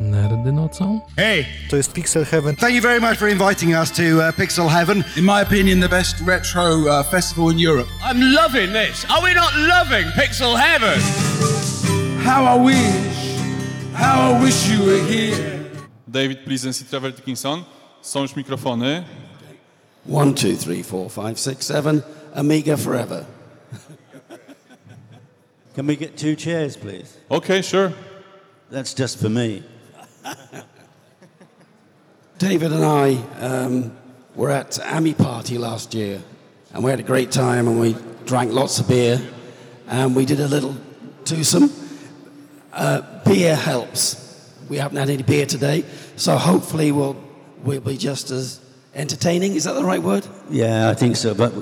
Nerdy nocą? Hey, To jest Pixel Heaven. thank you very much for inviting us to uh, Pixel Heaven. In my opinion, the best retro uh, festival in Europe. I'm loving this. Are we not loving Pixel Heaven? How I wish, how I wish you were here. David Pleasance i Trevor Dickinson. Są już mikrofony. One, two, three, four, five, six, seven. Amiga forever. Can we get two chairs, please? Okay, sure. That's just for me. David and I um, were at AMI party last year, and we had a great time, and we drank lots of beer, and we did a little twosome. Uh, beer helps. We haven't had any beer today, so hopefully we'll we'll be just as entertaining. Is that the right word? Yeah, I think so. But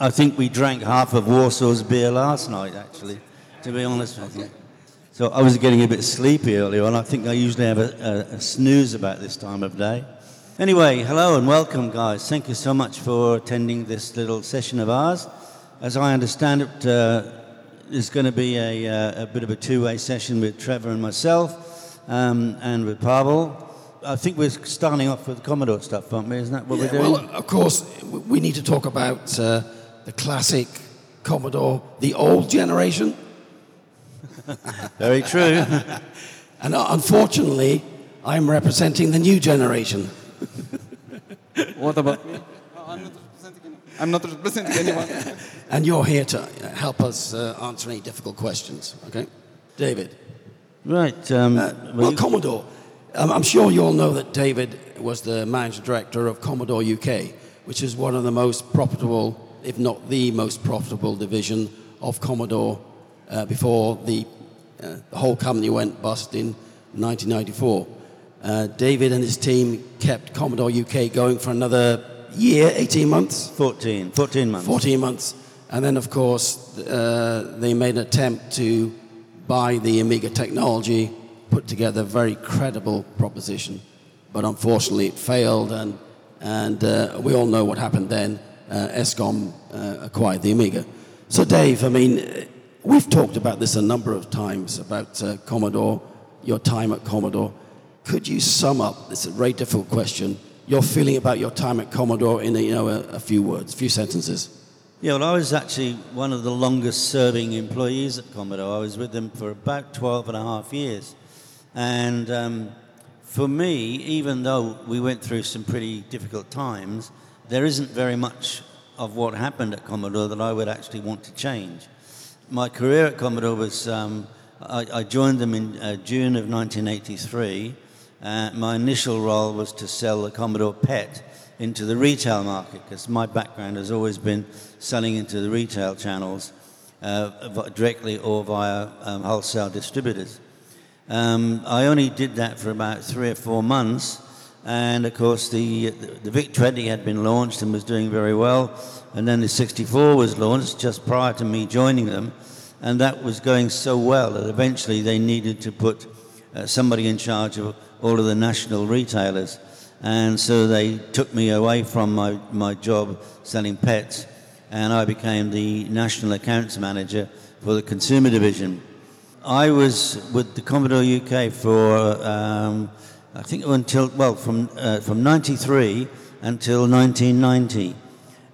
I think we drank half of Warsaw's beer last night, actually, to be honest with you. So I was getting a bit sleepy earlier on. I think I usually have a, a, a snooze about this time of day. Anyway, hello and welcome, guys. Thank you so much for attending this little session of ours. As I understand it, uh, there's going to be a, uh, a bit of a two-way session with Trevor and myself, um, and with Pavel. I think we're starting off with Commodore stuff, aren't we? Isn't that what Yeah, we're doing? Well, of course, we need to talk about uh, the classic Commodore, the old generation. Very true. And uh, unfortunately, I'm representing the new generation. What about me? I'm not representing, I'm not representing anyone. And you're here to help us uh, answer any difficult questions, okay? David. right. Um, Uh, well, well, you- Commodore. Um, I'm sure you all know that David was the managing director of Commodore UK, which is one of the most profitable, if not the most profitable division of Commodore uh, before the, uh, the whole company went bust in 1994. Uh, David and his team kept Commodore UK going for another year, 18 months. 14, 14 months. 14 months. And then, of course, uh, they made an attempt to buy the Amiga technology, put together a very credible proposition. But unfortunately, it failed, and, and uh, we all know what happened then. Uh, ESCOM uh, acquired the Amiga. So, Dave, I mean, we've talked about this a number of times about uh, Commodore, your time at Commodore. Could you sum up, this is a very difficult question, your feeling about your time at Commodore in a, you know, a, a few words, a few sentences? Yeah, well, I was actually one of the longest serving employees at Commodore. I was with them for about 12 and a half years. And um, for me, even though we went through some pretty difficult times, there isn't very much of what happened at Commodore that I would actually want to change. My career at Commodore was, um, I, I joined them in uh, June of 1983. Uh, my initial role was to sell the Commodore PET into the retail market because my background has always been selling into the retail channels uh, directly or via um, wholesale distributors. Um, I only did that for about three or four months, and of course the, the VIC 20 had been launched and was doing very well, and then the 64 was launched just prior to me joining them, and that was going so well that eventually they needed to put uh, somebody in charge of all of the national retailers, and so they took me away from my, my job selling pets, and I became the national accounts manager for the consumer division. I was with the Commodore UK for, um, I think until, well, from, uh, from 93 until 1990.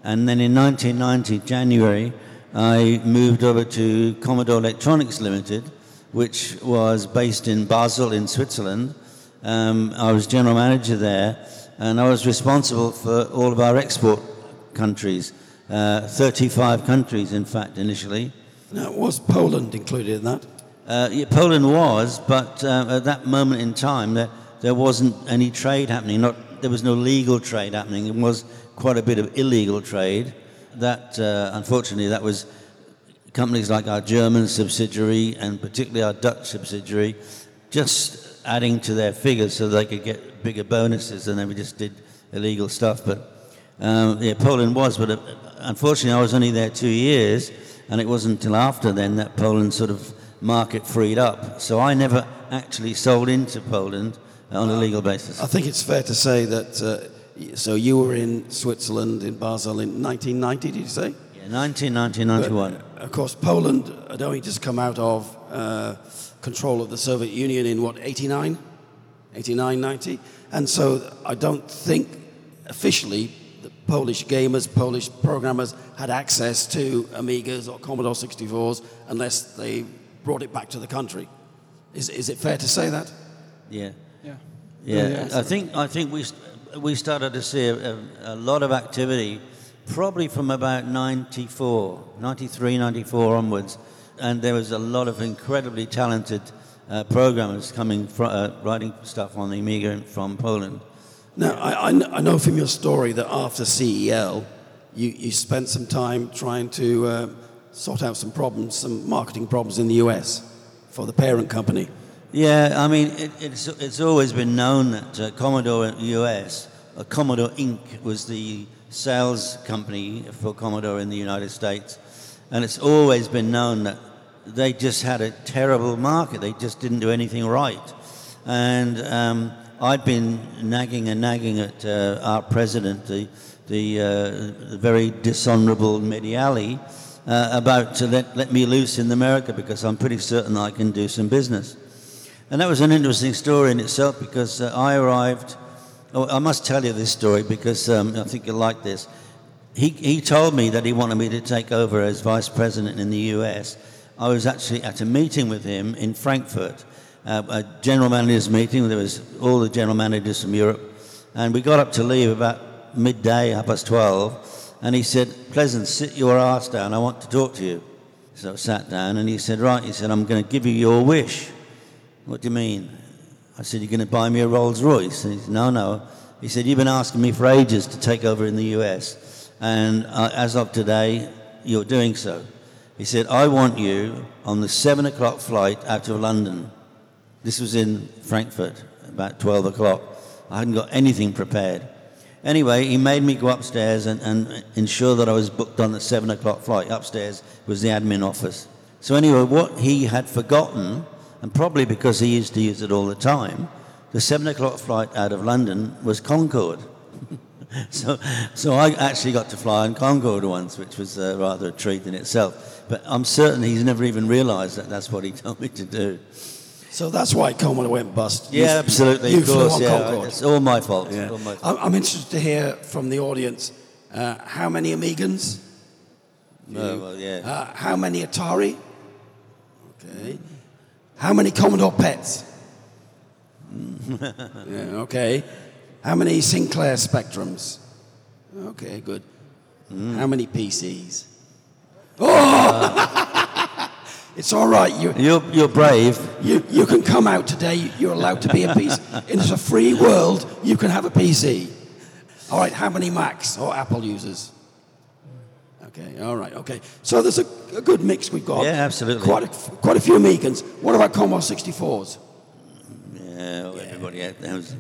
And then in 1990, January, I moved over to Commodore Electronics Limited, which was based in Basel in Switzerland. Um, I was general manager there, and I was responsible for all of our export countries, uh, 35 countries, in fact, initially. Now, was Poland included in that? Uh, yeah, Poland was, but uh, at that moment in time, there, there wasn't any trade happening. Not, there was no legal trade happening. It was quite a bit of illegal trade. That, uh, unfortunately, that was companies like our German subsidiary and particularly our Dutch subsidiary just adding to their figures so they could get bigger bonuses, and then we just did illegal stuff. But um, yeah, Poland was, but uh, unfortunately, I was only there two years, and it wasn't until after then that Poland sort of market freed up. So I never actually sold into Poland on a legal basis. I think it's fair to say that. Uh, so you were in Switzerland in Basel in 1990, did you say? Yeah, 1990, 91. Of course, Poland had only just come out of uh, control of the Soviet Union in what 89. 89, 90. And so I don't think officially the Polish gamers, Polish programmers had access to Amigas or Commodore 64s unless they brought it back to the country. Is, is it fair to say that? Yeah. Yeah. Yeah, Yeah. I think I think we we started to see a, a, a lot of activity probably from about 94, 93, 94 onwards, and there was a lot of incredibly talented uh, programmers coming fr- uh, writing stuff on the Amiga from Poland. Now, I, I kn- I know from your story that after CEL, you, you spent some time trying to uh, sort out some problems, some marketing problems in the US for the parent company. Yeah, I mean, it, it's, it's always been known that uh, Commodore US, uh, Commodore Inc., was the sales company for Commodore in the United States. And it's always been known that they just had a terrible market. They just didn't do anything right. And um, I'd been nagging and nagging at uh, our president, the, the, uh, the very dishonorable Mehdi Ali, uh, about to let, let me loose in America because I'm pretty certain I can do some business. And that was an interesting story in itself because uh, I arrived. Oh, I must tell you this story because um, I think you'll like this. He, he told me that he wanted me to take over as vice president in the US. I was actually at a meeting with him in Frankfurt, uh, a general managers meeting. There was all the general managers from Europe, and we got up to leave about midday, half past twelve. And he said, "Pleasance, sit your ass down. I want to talk to you." So I sat down, and he said, "Right," he said, "I'm going to give you your wish." What do you mean? I said, You're going to buy me a Rolls Royce? And he said, No, no. He said, You've been asking me for ages to take over in the US, and uh, as of today, you're doing so. He said, I want you on the 7 o'clock flight out of London. This was in Frankfurt, about 12 o'clock. I hadn't got anything prepared. Anyway, he made me go upstairs and, and ensure that I was booked on the 7 o'clock flight. Upstairs was the admin office. So, anyway, what he had forgotten, and probably because he used to use it all the time, the 7 o'clock flight out of London was Concorde. so, so I actually got to fly on Concorde once, which was uh, rather a treat in itself. But I'm certain he's never even realised that that's what he told me to do. So that's why Commodore went bust. You- Yeah, absolutely, You of flew course. on Yeah, Concorde. it's all my fault. Yeah. All my fault. I'm interested to hear from the audience uh, how many Amigans, Oh, well, yeah. uh, how many Atari, okay, how many Commodore Pets, yeah, okay, how many Sinclair Spectrums, okay, good, hmm. how many PCs? Oh, it's all right. You, You're, you're brave. you, you can come out today. You're allowed to be a PC. It's a free world. You can have a PC. All right, how many Macs or Apple users? Okay, all right, okay. So there's a, a good mix we've got. Yeah, absolutely. Quite a, quite a few Amigans. What about Commodore 64s? Yeah, well, everybody out there was-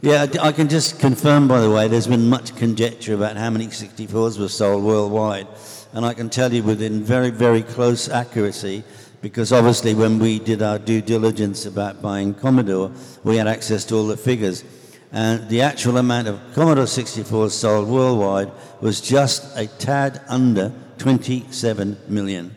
Yeah, I I can just confirm, by the way, there's been much conjecture about how many 64s were sold worldwide. And I can tell you within very, very close accuracy, because obviously when we did our due diligence about buying Commodore, we had access to all the figures. And the actual amount of Commodore 64s sold worldwide was just a tad under 27 million.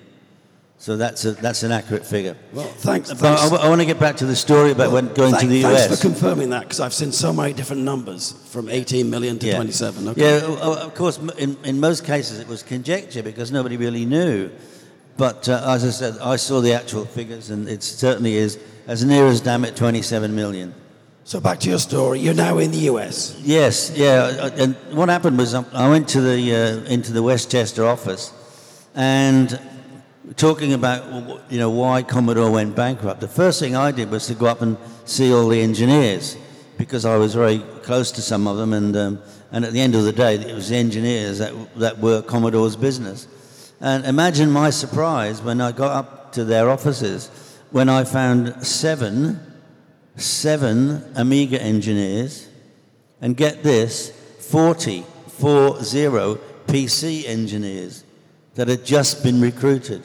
So that's, a, that's an accurate figure. Well, thanks. But I, want to get back to the story about when going to Thank- the thanks US. for confirming that because I've seen so many different numbers from 18 million to 27. Okay. Yeah, of course, in, in most cases it was conjecture because nobody really knew. But uh, as I said, I saw the actual figures and it certainly is as near as damn it 27 million. So back to your story. You're now in the US. Yes, yeah. uh, And what happened was um, I went to the uh, into the Westchester office, and talking about you know why Commodore went bankrupt. The first thing I did was to go up and see all the engineers because I was very close to some of them, and um, and at the end of the day, it was the engineers that that were Commodore's business. And imagine my surprise when I got up to their offices when I found seven seven Amiga engineers, and get this 40, 40 PC engineers that had just been recruited.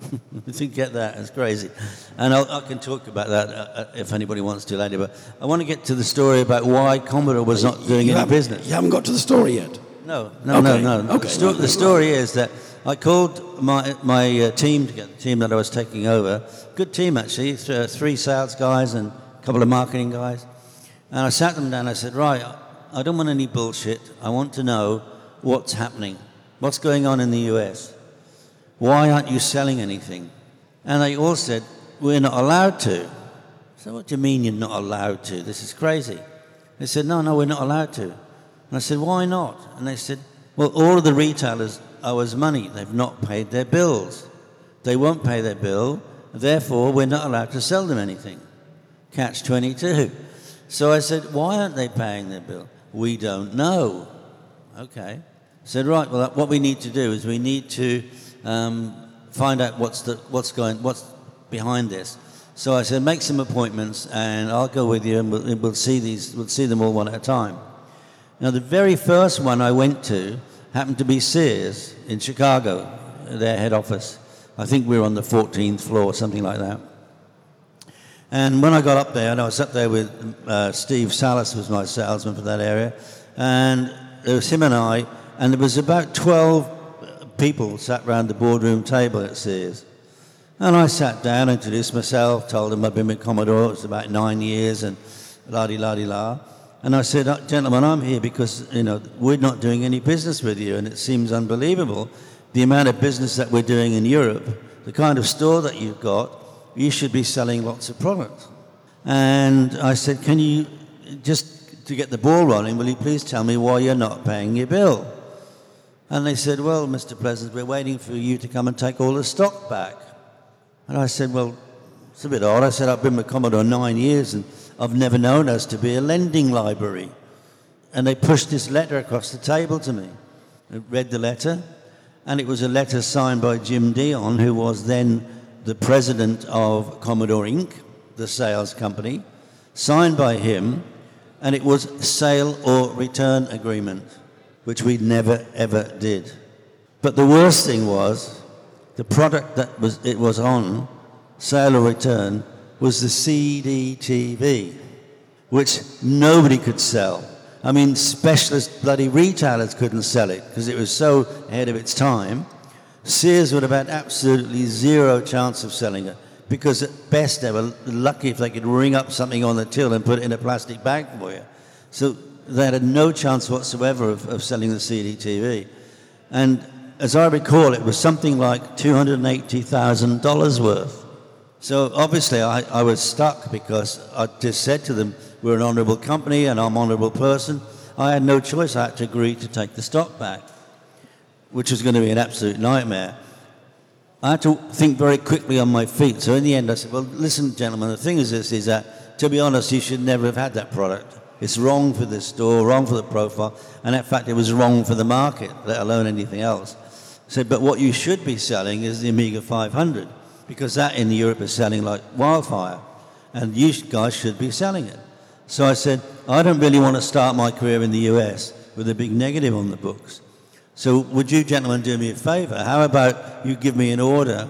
you think get that? That's crazy. And I'll, I can talk about that uh, uh, if anybody wants to later. But I want to get to the story about why Commodore was not doing you any business. You haven't got to the story yet. No, no, Okay, no, no. okay. The, sto- the story is that I called my my uh, team together, the team that I was taking over. Good team actually, th- three sales guys and couple of marketing guys. And I sat them down. I said, right, I don't want any bullshit. I want to know what's happening. What's going on in the US? Why aren't you selling anything? And they all said, we're not allowed to. So what do you mean you're not allowed to? This is crazy. They said, no, no, we're not allowed to. And I said, why not? And they said, well, all of the retailers owe us money. They've not paid their bills. They won't pay their bill. Therefore, we're not allowed to sell them anything. Catch 22. So I said, why aren't they paying their bill? We don't know. Okay. I said, right, well, what we need to do is we need to um, find out what's, the, what's, going, what's behind this. So I said, make some appointments and I'll go with you and we'll, we'll, see, these, we'll see them all one at a time. Now, the very first one I went to happened to be Sears in Chicago, their head office. I think we were on the 14th floor, something like that. And when I got up there, and I was up there with uh, Steve Salas, was my salesman for that area, and it was him and I, and there was about 12 people sat around the boardroom table at Sears. And I sat down, introduced myself, told them I'd been with Commodore, it was about nine years, and la di la di la. And I said, uh, gentlemen, I'm here because, you know, we're not doing any business with you, and it seems unbelievable the amount of business that we're doing in Europe, the kind of store that you've got, you should be selling lots of products. And I said, can you, just to get the ball rolling, will you please tell me why you're not paying your bill? And they said, well, Mr. Pleasance, we're waiting for you to come and take all the stock back. And I said, well, it's a bit odd. I said, I've been with Commodore nine years and I've never known us to be a lending library. And they pushed this letter across the table to me. I read the letter, and it was a letter signed by Jim Dionne, who was then the president of Commodore Inc., the sales company, signed by him, and it was sale or return agreement, which we never ever did. But the worst thing was the product that was, it was on, sale or return, was the CDTV, which nobody could sell. I mean, specialist bloody retailers couldn't sell it because it was so ahead of its time. Sears would have had absolutely zero chance of selling it because at best they were lucky if they could ring up something on the till and put it in a plastic bag for you. So they had no chance whatsoever of, of selling the CD TV. And as I recall, it was something like $280,000 worth. So obviously, I, I was stuck because I just said to them, We're an honourable company and I'm an honourable person. I had no choice. I had to agree to take the stock back, which was going to be an absolute nightmare. I had to think very quickly on my feet. So in the end, I said, Well, listen, gentlemen, the thing is this is that, to be honest, you should never have had that product. It's wrong for the store, wrong for the profile, and in fact, it was wrong for the market, let alone anything else. said, but what you should be selling is the Amiga 500, because that in Europe is selling like wildfire, and you guys should be selling it. So I said, I don't really want to start my career in the US with a big negative on the books. So would you gentlemen do me a favor? How about you give me an order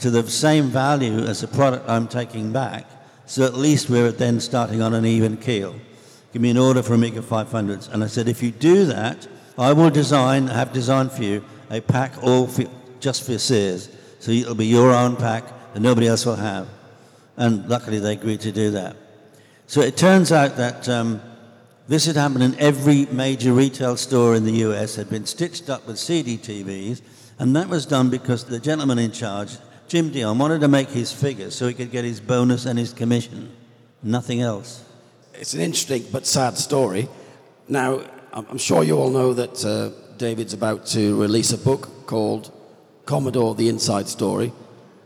to the same value as the product I'm taking back, so at least we're then starting on an even keel. Give me an order for Amiga 500s. And I said, if you do that, I will design, have designed for you a pack all for, just for Sears. So it'll be your own pack that nobody else will have. And luckily they agreed to do that. So it turns out that um, this had happened in every major retail store in the US, had been stitched up with CDTVs, and that was done because the gentleman in charge, Jim Dionne, wanted to make his figures so he could get his bonus and his commission. Nothing else. It's an interesting but sad story. Now, I'm sure you all know that uh, David's about to release a book called Commodore The Inside Story.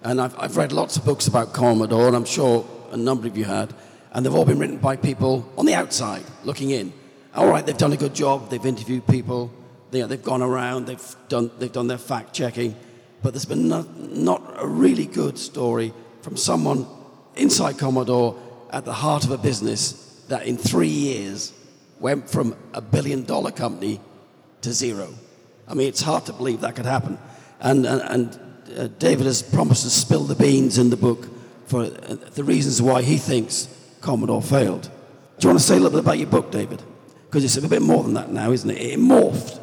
And I've, I've read lots of books about Commodore, and I'm sure a number of you had. And they've all been written by people on the outside, looking in. All right, they've done a good job, they've interviewed people, they, have gone around, they've done, they've done their fact checking. But there's been not, not a really good story from someone inside Commodore at the heart of a business that in three years went from a billion dollar company to zero. I mean, it's hard to believe that could happen. And, and, and uh, David has promised to spill the beans in the book for uh, the reasons why he thinks Commodore failed. Do you want to say a little bit about your book, David? Because it's a bit more than that now, isn't it? It morphed.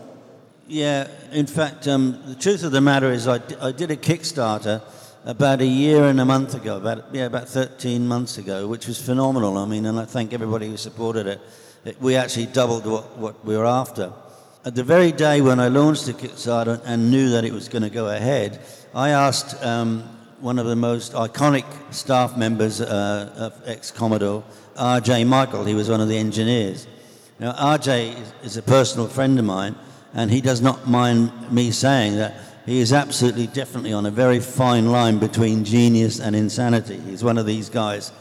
Yeah, in fact, um, the truth of the matter is, I, d- I did a Kickstarter about a year and a month ago, about yeah, about 13 months ago, which was phenomenal. I mean, and I thank everybody who supported it. it we actually doubled what, what we were after. At the very day when I launched the Kickstarter and knew that it was going to go ahead, I asked um, one of the most iconic staff members uh, of ex-Commodore, R.J. Mical. He was one of the engineers. Now, R.J. is, is a personal friend of mine, and he does not mind me saying that he is absolutely, definitely on a very fine line between genius and insanity. He's one of these guys.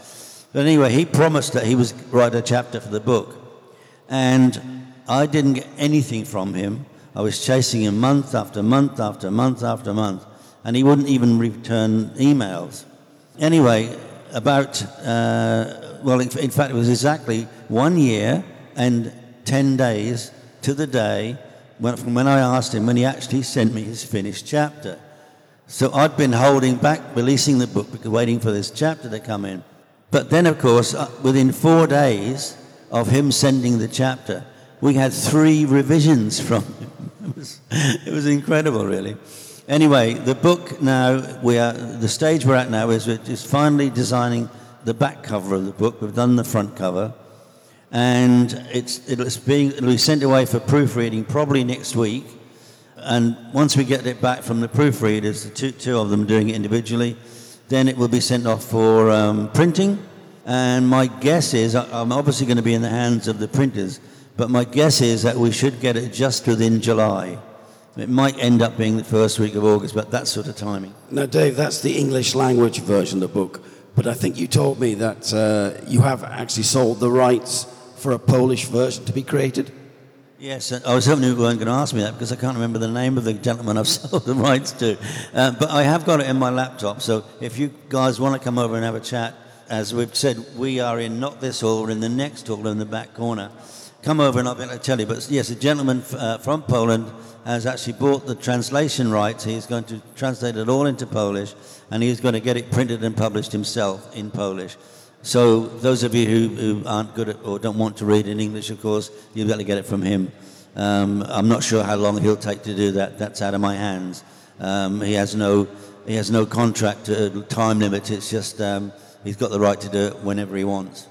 But anyway, he promised that he was write a chapter for the book, and I didn't get anything from him. I was chasing him month after month after month after month, and he wouldn't even return emails. Anyway, about, uh, well, in, fact, it was exactly one year and 10 days to the day when, from when I asked him when he actually sent me his finished chapter. So I'd been holding back releasing the book because waiting for this chapter to come in. But then, of course, uh, within four days of him sending the chapter, we had three revisions from him. It was, it was incredible, really. Anyway, the book now, we are, the stage we're at now is we're just finally designing the back cover of the book. We've done the front cover. And it's, it's being, it'll be sent away for proofreading probably next week. And once we get it back from the proofreaders, the two, two of them doing it individually, then it will be sent off for um, printing. And my guess is, I'm obviously going to be in the hands of the printers, but my guess is that we should get it just within July. It might end up being the first week of August, but that sort of timing. Now, Dave, that's the English language version of the book, but I think you told me that uh, you have actually sold the rights for a Polish version to be created. Yes, I was hoping you weren't going to ask me that because I can't remember the name of the gentleman I've sold the rights to. Uh, but I have got it in my laptop, so if you guys want to come over and have a chat, as we've said, we are in not this hall, we're in the next hall in the back corner come over and I'll be able to tell you. But yes, a gentleman uh, from Poland has actually bought the translation rights. He's going to translate it all into Polish, and he's going to get it printed and published himself in Polish. So those of you who, who aren't good at or don't want to read in English, of course, you'll be able to get it from him. Um, I'm not sure how long he'll take to do that. That's out of my hands. Um, he has no he has no contract uh, time limit. It's just um, he's got the right to do it whenever he wants.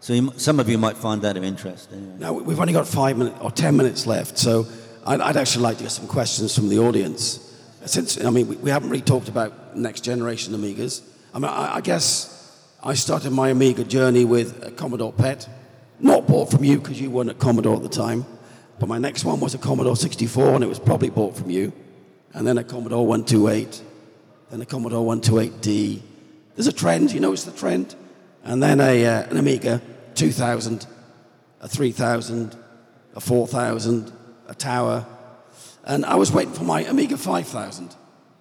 So you, some of you might find that of interest. Anyway. Now, we've only got five minutes or ten minutes left, so I'd, I'd, actually like to get some questions from the audience. Since, I mean, we, we haven't really talked about next generation Amigas. I mean, I, I guess I started my Amiga journey with a Commodore PET, not bought from you because you weren't at Commodore at the time, but my next one was a Commodore 64 and it was probably bought from you, and then a Commodore 128, then a Commodore 128D. There's a trend, you notice the trend? And then a, uh, an Amiga 2000, a 3000, a 4000, a Tower. And I was waiting for my Amiga 5000.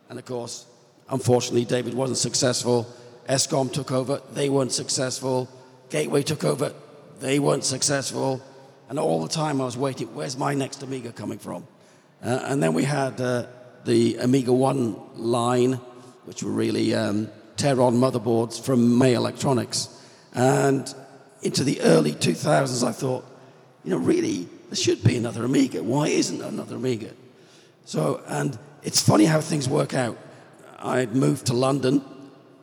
And of course, unfortunately, David wasn't successful. Escom took over, they weren't successful. Gateway took over, they weren't successful. And all the time I was waiting, where's my next Amiga coming from? Uh, and then we had uh, the Amiga 1 line, which were really um, Teron motherboards from May Electronics. And into the early 2000s, I thought, you know, really, there should be another Amiga. Why isn't there another Amiga? So, and it's funny how things work out. I'd moved to London.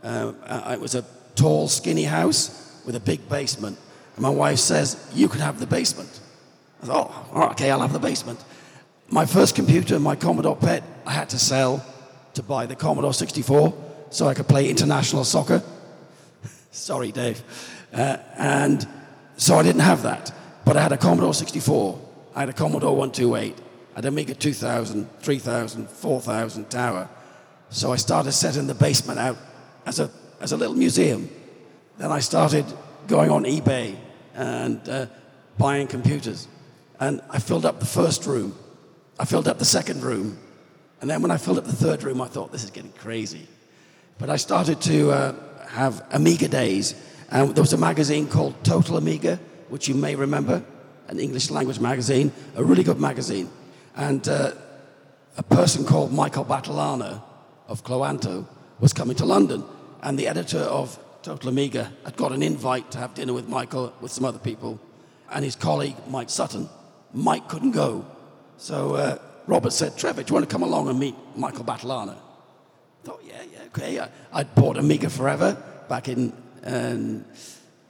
Uh, it was a tall, skinny house with a big basement. And my wife says, You could have the basement. I thought, Oh, okay, I'll have the basement. My first computer, my Commodore PET, I had to sell to buy the Commodore 64 so I could play international soccer. Sorry, Dave. Uh, and so I didn't have that. But I had a Commodore 64, I had a Commodore 128, I had a Amiga 2000, 3000, 4000 tower. So I started setting the basement out as a, as a little museum. Then I started going on eBay and uh, buying computers. And I filled up the first room. I filled up the second room. And then when I filled up the third room, I thought, this is getting crazy. But I started to uh, have Amiga days. And there was a magazine called Total Amiga, which you may remember, an English language magazine, a really good magazine. And uh, a person called Michael Battilana of Cloanto was coming to London. And the editor of Total Amiga had got an invite to have dinner with Michael, with some other people, and his colleague, Mike Sutton. Mike couldn't go. So uh, Robert said, Trevor, do you want to come along and meet Michael Battilana? Thought, yeah, yeah, okay. I, I'd bought Amiga Forever back in um,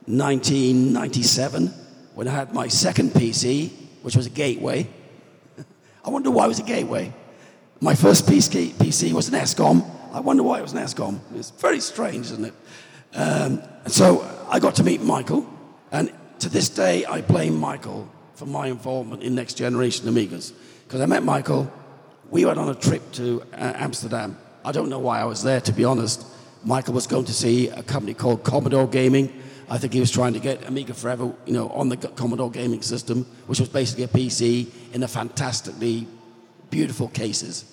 1997 when I had my second PC, which was a Gateway. I wonder why it was a Gateway. My first PC, PC was an ESCOM. I wonder why it was an ESCOM. It's very strange, isn't it? Um, and so I got to meet Michael, and to this day, I blame Michael for my involvement in Next Generation Amigas. Because I met Michael, we went on a trip to uh, Amsterdam. I don't know why I was there, to be honest. Michael was going to see a company called Commodore Gaming. I think he was trying to get Amiga Forever, you know, on the Commodore Gaming system, which was basically a PC in a fantastically beautiful cases.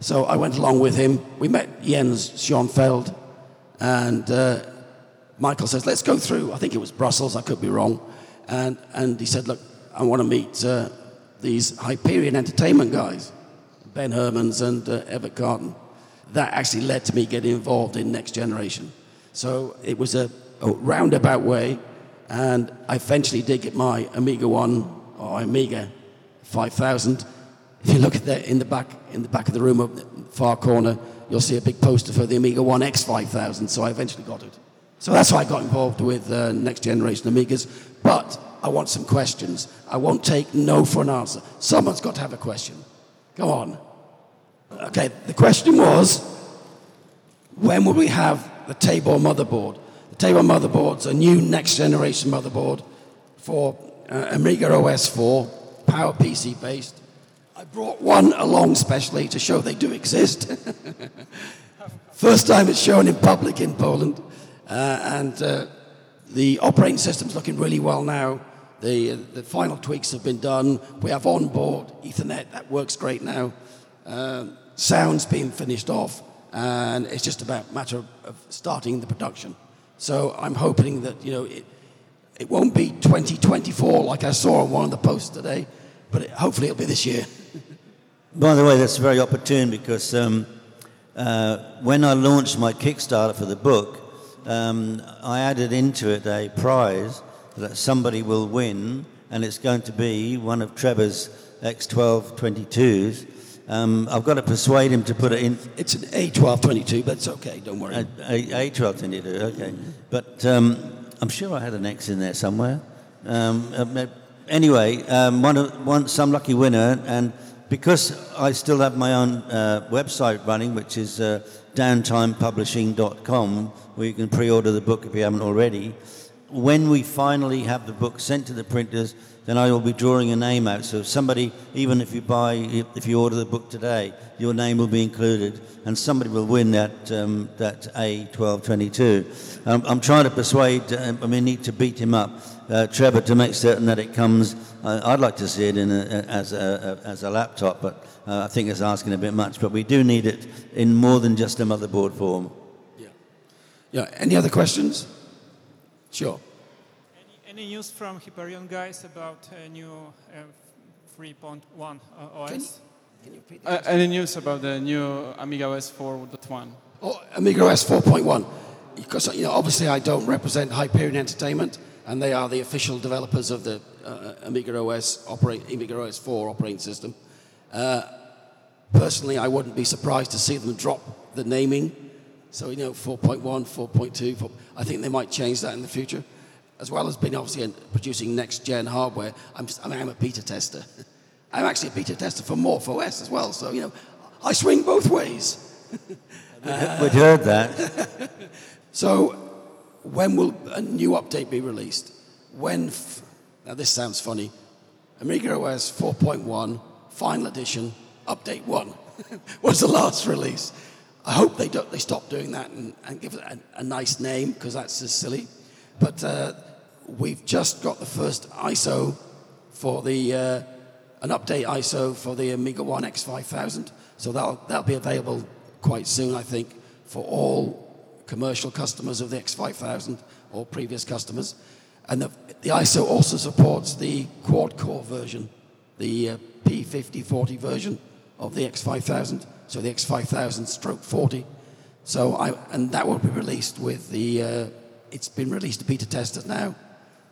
So I went along with him. We met Jens Schoenfeld, and uh, Michael says, let's go through. I think it was Brussels, I could be wrong. And, and he said, look, I want to meet uh, these Hyperion Entertainment guys, Ben Hermans and uh, Evert Carton. That actually led to me getting involved in Next Generation. So it was a, a roundabout way, and I eventually did get my Amiga 1 or Amiga 5000. If you look at that in the back, in the back of the room, up the far corner, you'll see a big poster for the Amiga 1 X5000. So I eventually got it. So that's how I got involved with uh, next generation Amigas. But I want some questions. I won't take no for an answer. Someone's got to have a question. Go on. Okay, the question was when will we have the Tabor motherboard? The Tabor motherboard's a new next generation motherboard for uh, Amiga OS 4, PowerPC based. I brought one along specially to show they do exist. First time it's shown in public in Poland. Uh, and uh, the operating system's looking really well now. The, uh, the final tweaks have been done. We have onboard Ethernet, that works great now. Uh, sound's been finished off, and it's just about a matter of, starting the production. So I'm hoping that, you know, it, it won't be 2024 like I saw on one of the posts today, but it, hopefully it'll be this year. By the way, that's very opportune because um, uh, when I launched my Kickstarter for the book, um, I added into it a prize that somebody will win, and it's going to be one of Trevor's X1222s. Um, I've got to persuade him to put it in. It's an A1222, but it's okay, don't worry. A, a, A1222, okay. But um, I'm sure I had an X in there somewhere. Um, uh, anyway, um, one, one, some lucky winner, and because I still have my own uh, website running, which is uh, downtimepublishing.com, where you can pre-order the book if you haven't already. When we finally have the book sent to the printers, then I will be drawing a name out. So if somebody, even if you buy, if you order the book today, your name will be included, and somebody will win that um, that A1222. Um, I'm trying to persuade. Um, I mean, need to beat him up, uh, Trevor, to make certain that it comes. Uh, I'd like to see it in a, as a, a, as a laptop, but uh, I think it's asking a bit much. But we do need it in more than just a motherboard form. Yeah. Any other questions? Sure. Any, any news from Hyperion guys about a new uh, 3.1 uh, OS? Can you, can you uh, any news about the new Amiga OS 4.1? Oh, Amiga OS 4.1. Because you know, obviously, I don't represent Hyperion Entertainment, and they are the official developers of the uh, Amiga OS operate, Amiga OS 4 operating system. Uh, personally, I wouldn't be surprised to see them drop the naming so, you know, 4.1, 4.2, I think they might change that in the future, as well as being obviously producing next gen hardware. I'm, I mean, I'm a beta tester. I'm actually a beta tester for Morph OS as well, so, you know, I swing both ways. uh, We'd heard that. so, when will a new update be released? When, f- now this sounds funny, Amiga OS 4.1, final edition, update 1 was the last release. I hope they, do, they stop doing that and, and give it a, a nice name because that's just silly. But uh, we've just got the first ISO for the, uh, an update ISO for the Amiga 1 X5000. So that'll, that'll be available quite soon, I think, for all commercial customers of the X5000 or previous customers. And the, the ISO also supports the quad core version, the uh, P5040 version of the X5000 so the X5000 stroke 40. So I, and that will be released with the, uh, it's been released to beta testers now.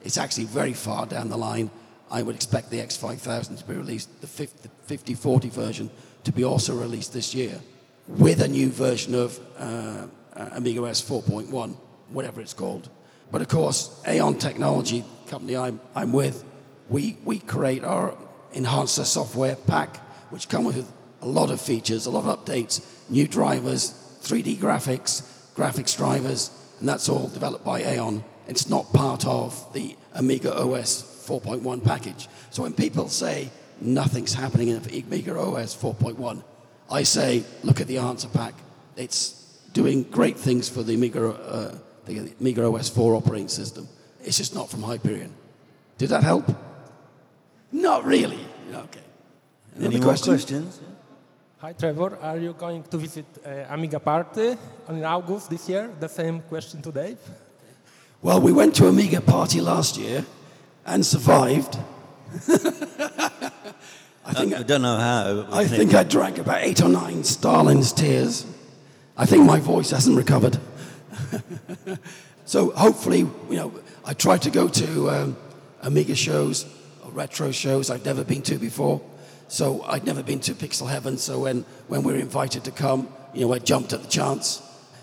It's actually very far down the line. I would expect the X5000 to be released, the 5040 version to be also released this year. with a new version of uh, Amiga OS 4.1, whatever it's called. But of course, Aeon Technology, company I'm, I'm with, we, we create our enhancer software pack, which come with a lot of features, a lot of updates, new drivers, 3D graphics, graphics drivers, and that's all developed by Aeon. It's not part of the Amiga OS 4.1 package. So when people say nothing's happening in Amiga OS 4.1, I say, look at the Enhancer pack. It's doing great things for the Amiga, uh, the Amiga OS 4 operating system. It's just not from Hyperion. Did that help? Not really. Okay. Another Any question? more questions? Hi, Trevor. Are you going to visit uh, Amiga Party in August this year? The same question to Dave. Well, we went to Amiga Party last year and survived. I, think I, I don't know how. I think I drank about eight or nine Stalin's tears. I think my voice hasn't recovered. so hopefully, you know, I try to go to um, Amiga shows or retro shows I've never been to before. So I'd never been to Pixel Heaven. So when, when we were invited to come, you know, I jumped at the chance.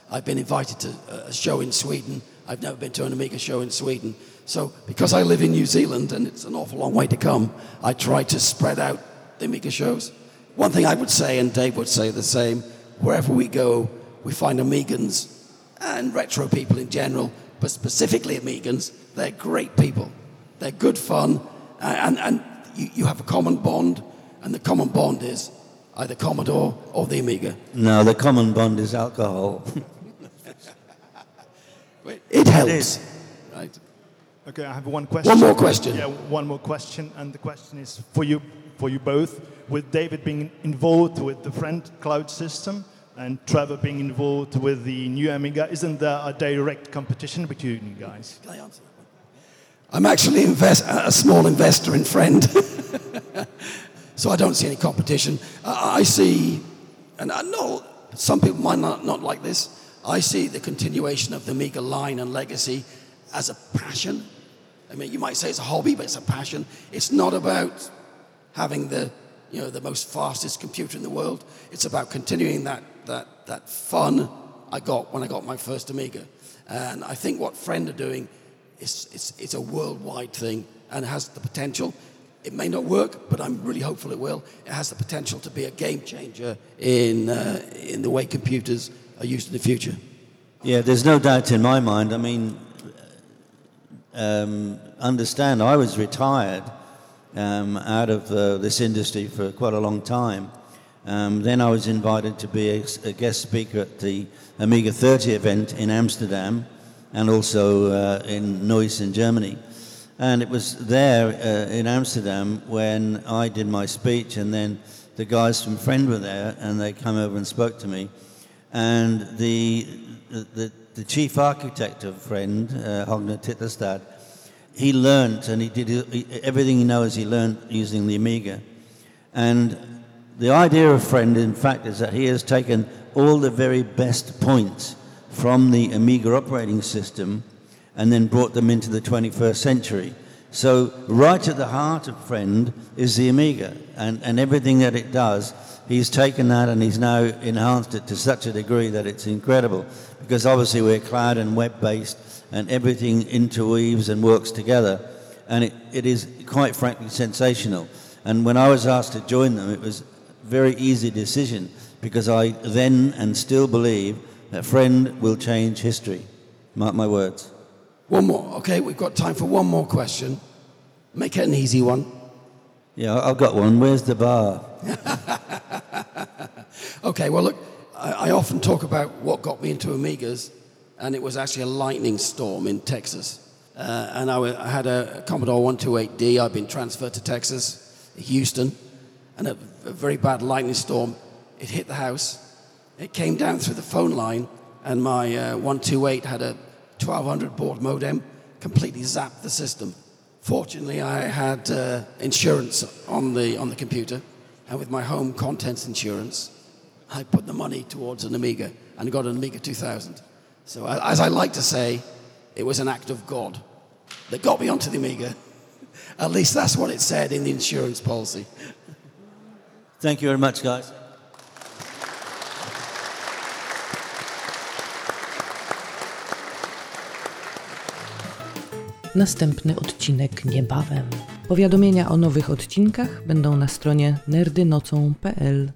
I've been invited to a show in Sweden. I've never been to an Amiga show in Sweden. So because I live in New Zealand and it's an awful long way to come, I try to spread out the Amiga shows. One thing I would say, and Dave would say the same, wherever we go, we find Amigans and retro people in general, but specifically Amigans, they're great people. They're good fun, and, and you, you have a common bond, and the common bond is uh, either Commodore or the Amiga. No, the common bond is alcohol. it helps. Right? Okay, I have one question. One more question. Yeah, one more question, and the question is for you, for you both. With David being involved with the Friend Cloud system and Trevor being involved with the new Amiga, isn't there a direct competition between you guys? Can I answer that one? I'm actually invest, a small investor in Friend, so I don't see any competition. I see, and I know some people might not, not like this. I see the continuation of the Amiga line and legacy as a passion I mean, you might say it's a hobby, but it's a passion. It's not about having the, you know, the most fastest computer in the world. It's about continuing that, that, that fun I got when I got my first Amiga. And I think what Friend are doing is it's, it's a worldwide thing and has the potential. It may not work, but I'm really hopeful it will. It has the potential to be a game changer in, uh, in the way computers are used in the future. Yeah, there's no doubt in my mind. I mean, um, understand I was retired um, out of uh, this industry for quite a long time. Um, then I was invited to be a, a, guest speaker at the Amiga 30 event in Amsterdam and also uh, in Neuss in Germany. And it was there uh, in Amsterdam when I did my speech, and then the guys from Friend were there, and they come over and spoke to me. And the, the, the chief architect of Friend, uh, Hogne he learned and he did he, everything he knows he learned using the Amiga. And the idea of Friend, in fact, is that he has taken all the very best points from the Amiga operating system and then brought them into the 21st century. So, right at the heart of Friend is the Amiga, and, and everything that it does, he's taken that and he's now enhanced it to such a degree that it's incredible because obviously we're cloud and web based and everything interweaves and works together. And it, it is quite frankly sensational. And when I was asked to join them, it was a very easy decision because I then and still believe that Friend will change history. Mark my words. One more. Okay, we've got time for one more question. Make it an easy one. Yeah, I've got one. Where's the bar? okay, well, look, I, I, often talk about what got me into Amigas, and it was actually a lightning storm in Texas. Uh, and I, I, had a Commodore 128D. I'd been transferred to Texas, Houston, and a, a very bad lightning storm. It hit the house. It came down through the phone line, and my uh, 128 had a 1200 baud modem, completely zapped the system. Fortunately, I had uh, insurance on the, on the computer, and with my home contents insurance, I put the money towards an Amiga and got an Amiga 2000. So, as I like to say, it was an act of God that got me onto the Amiga. At least that's what it said in the insurance policy. Thank you very much, guys. Następny odcinek niebawem. Powiadomienia o nowych odcinkach będą na stronie nerdynocą.pl.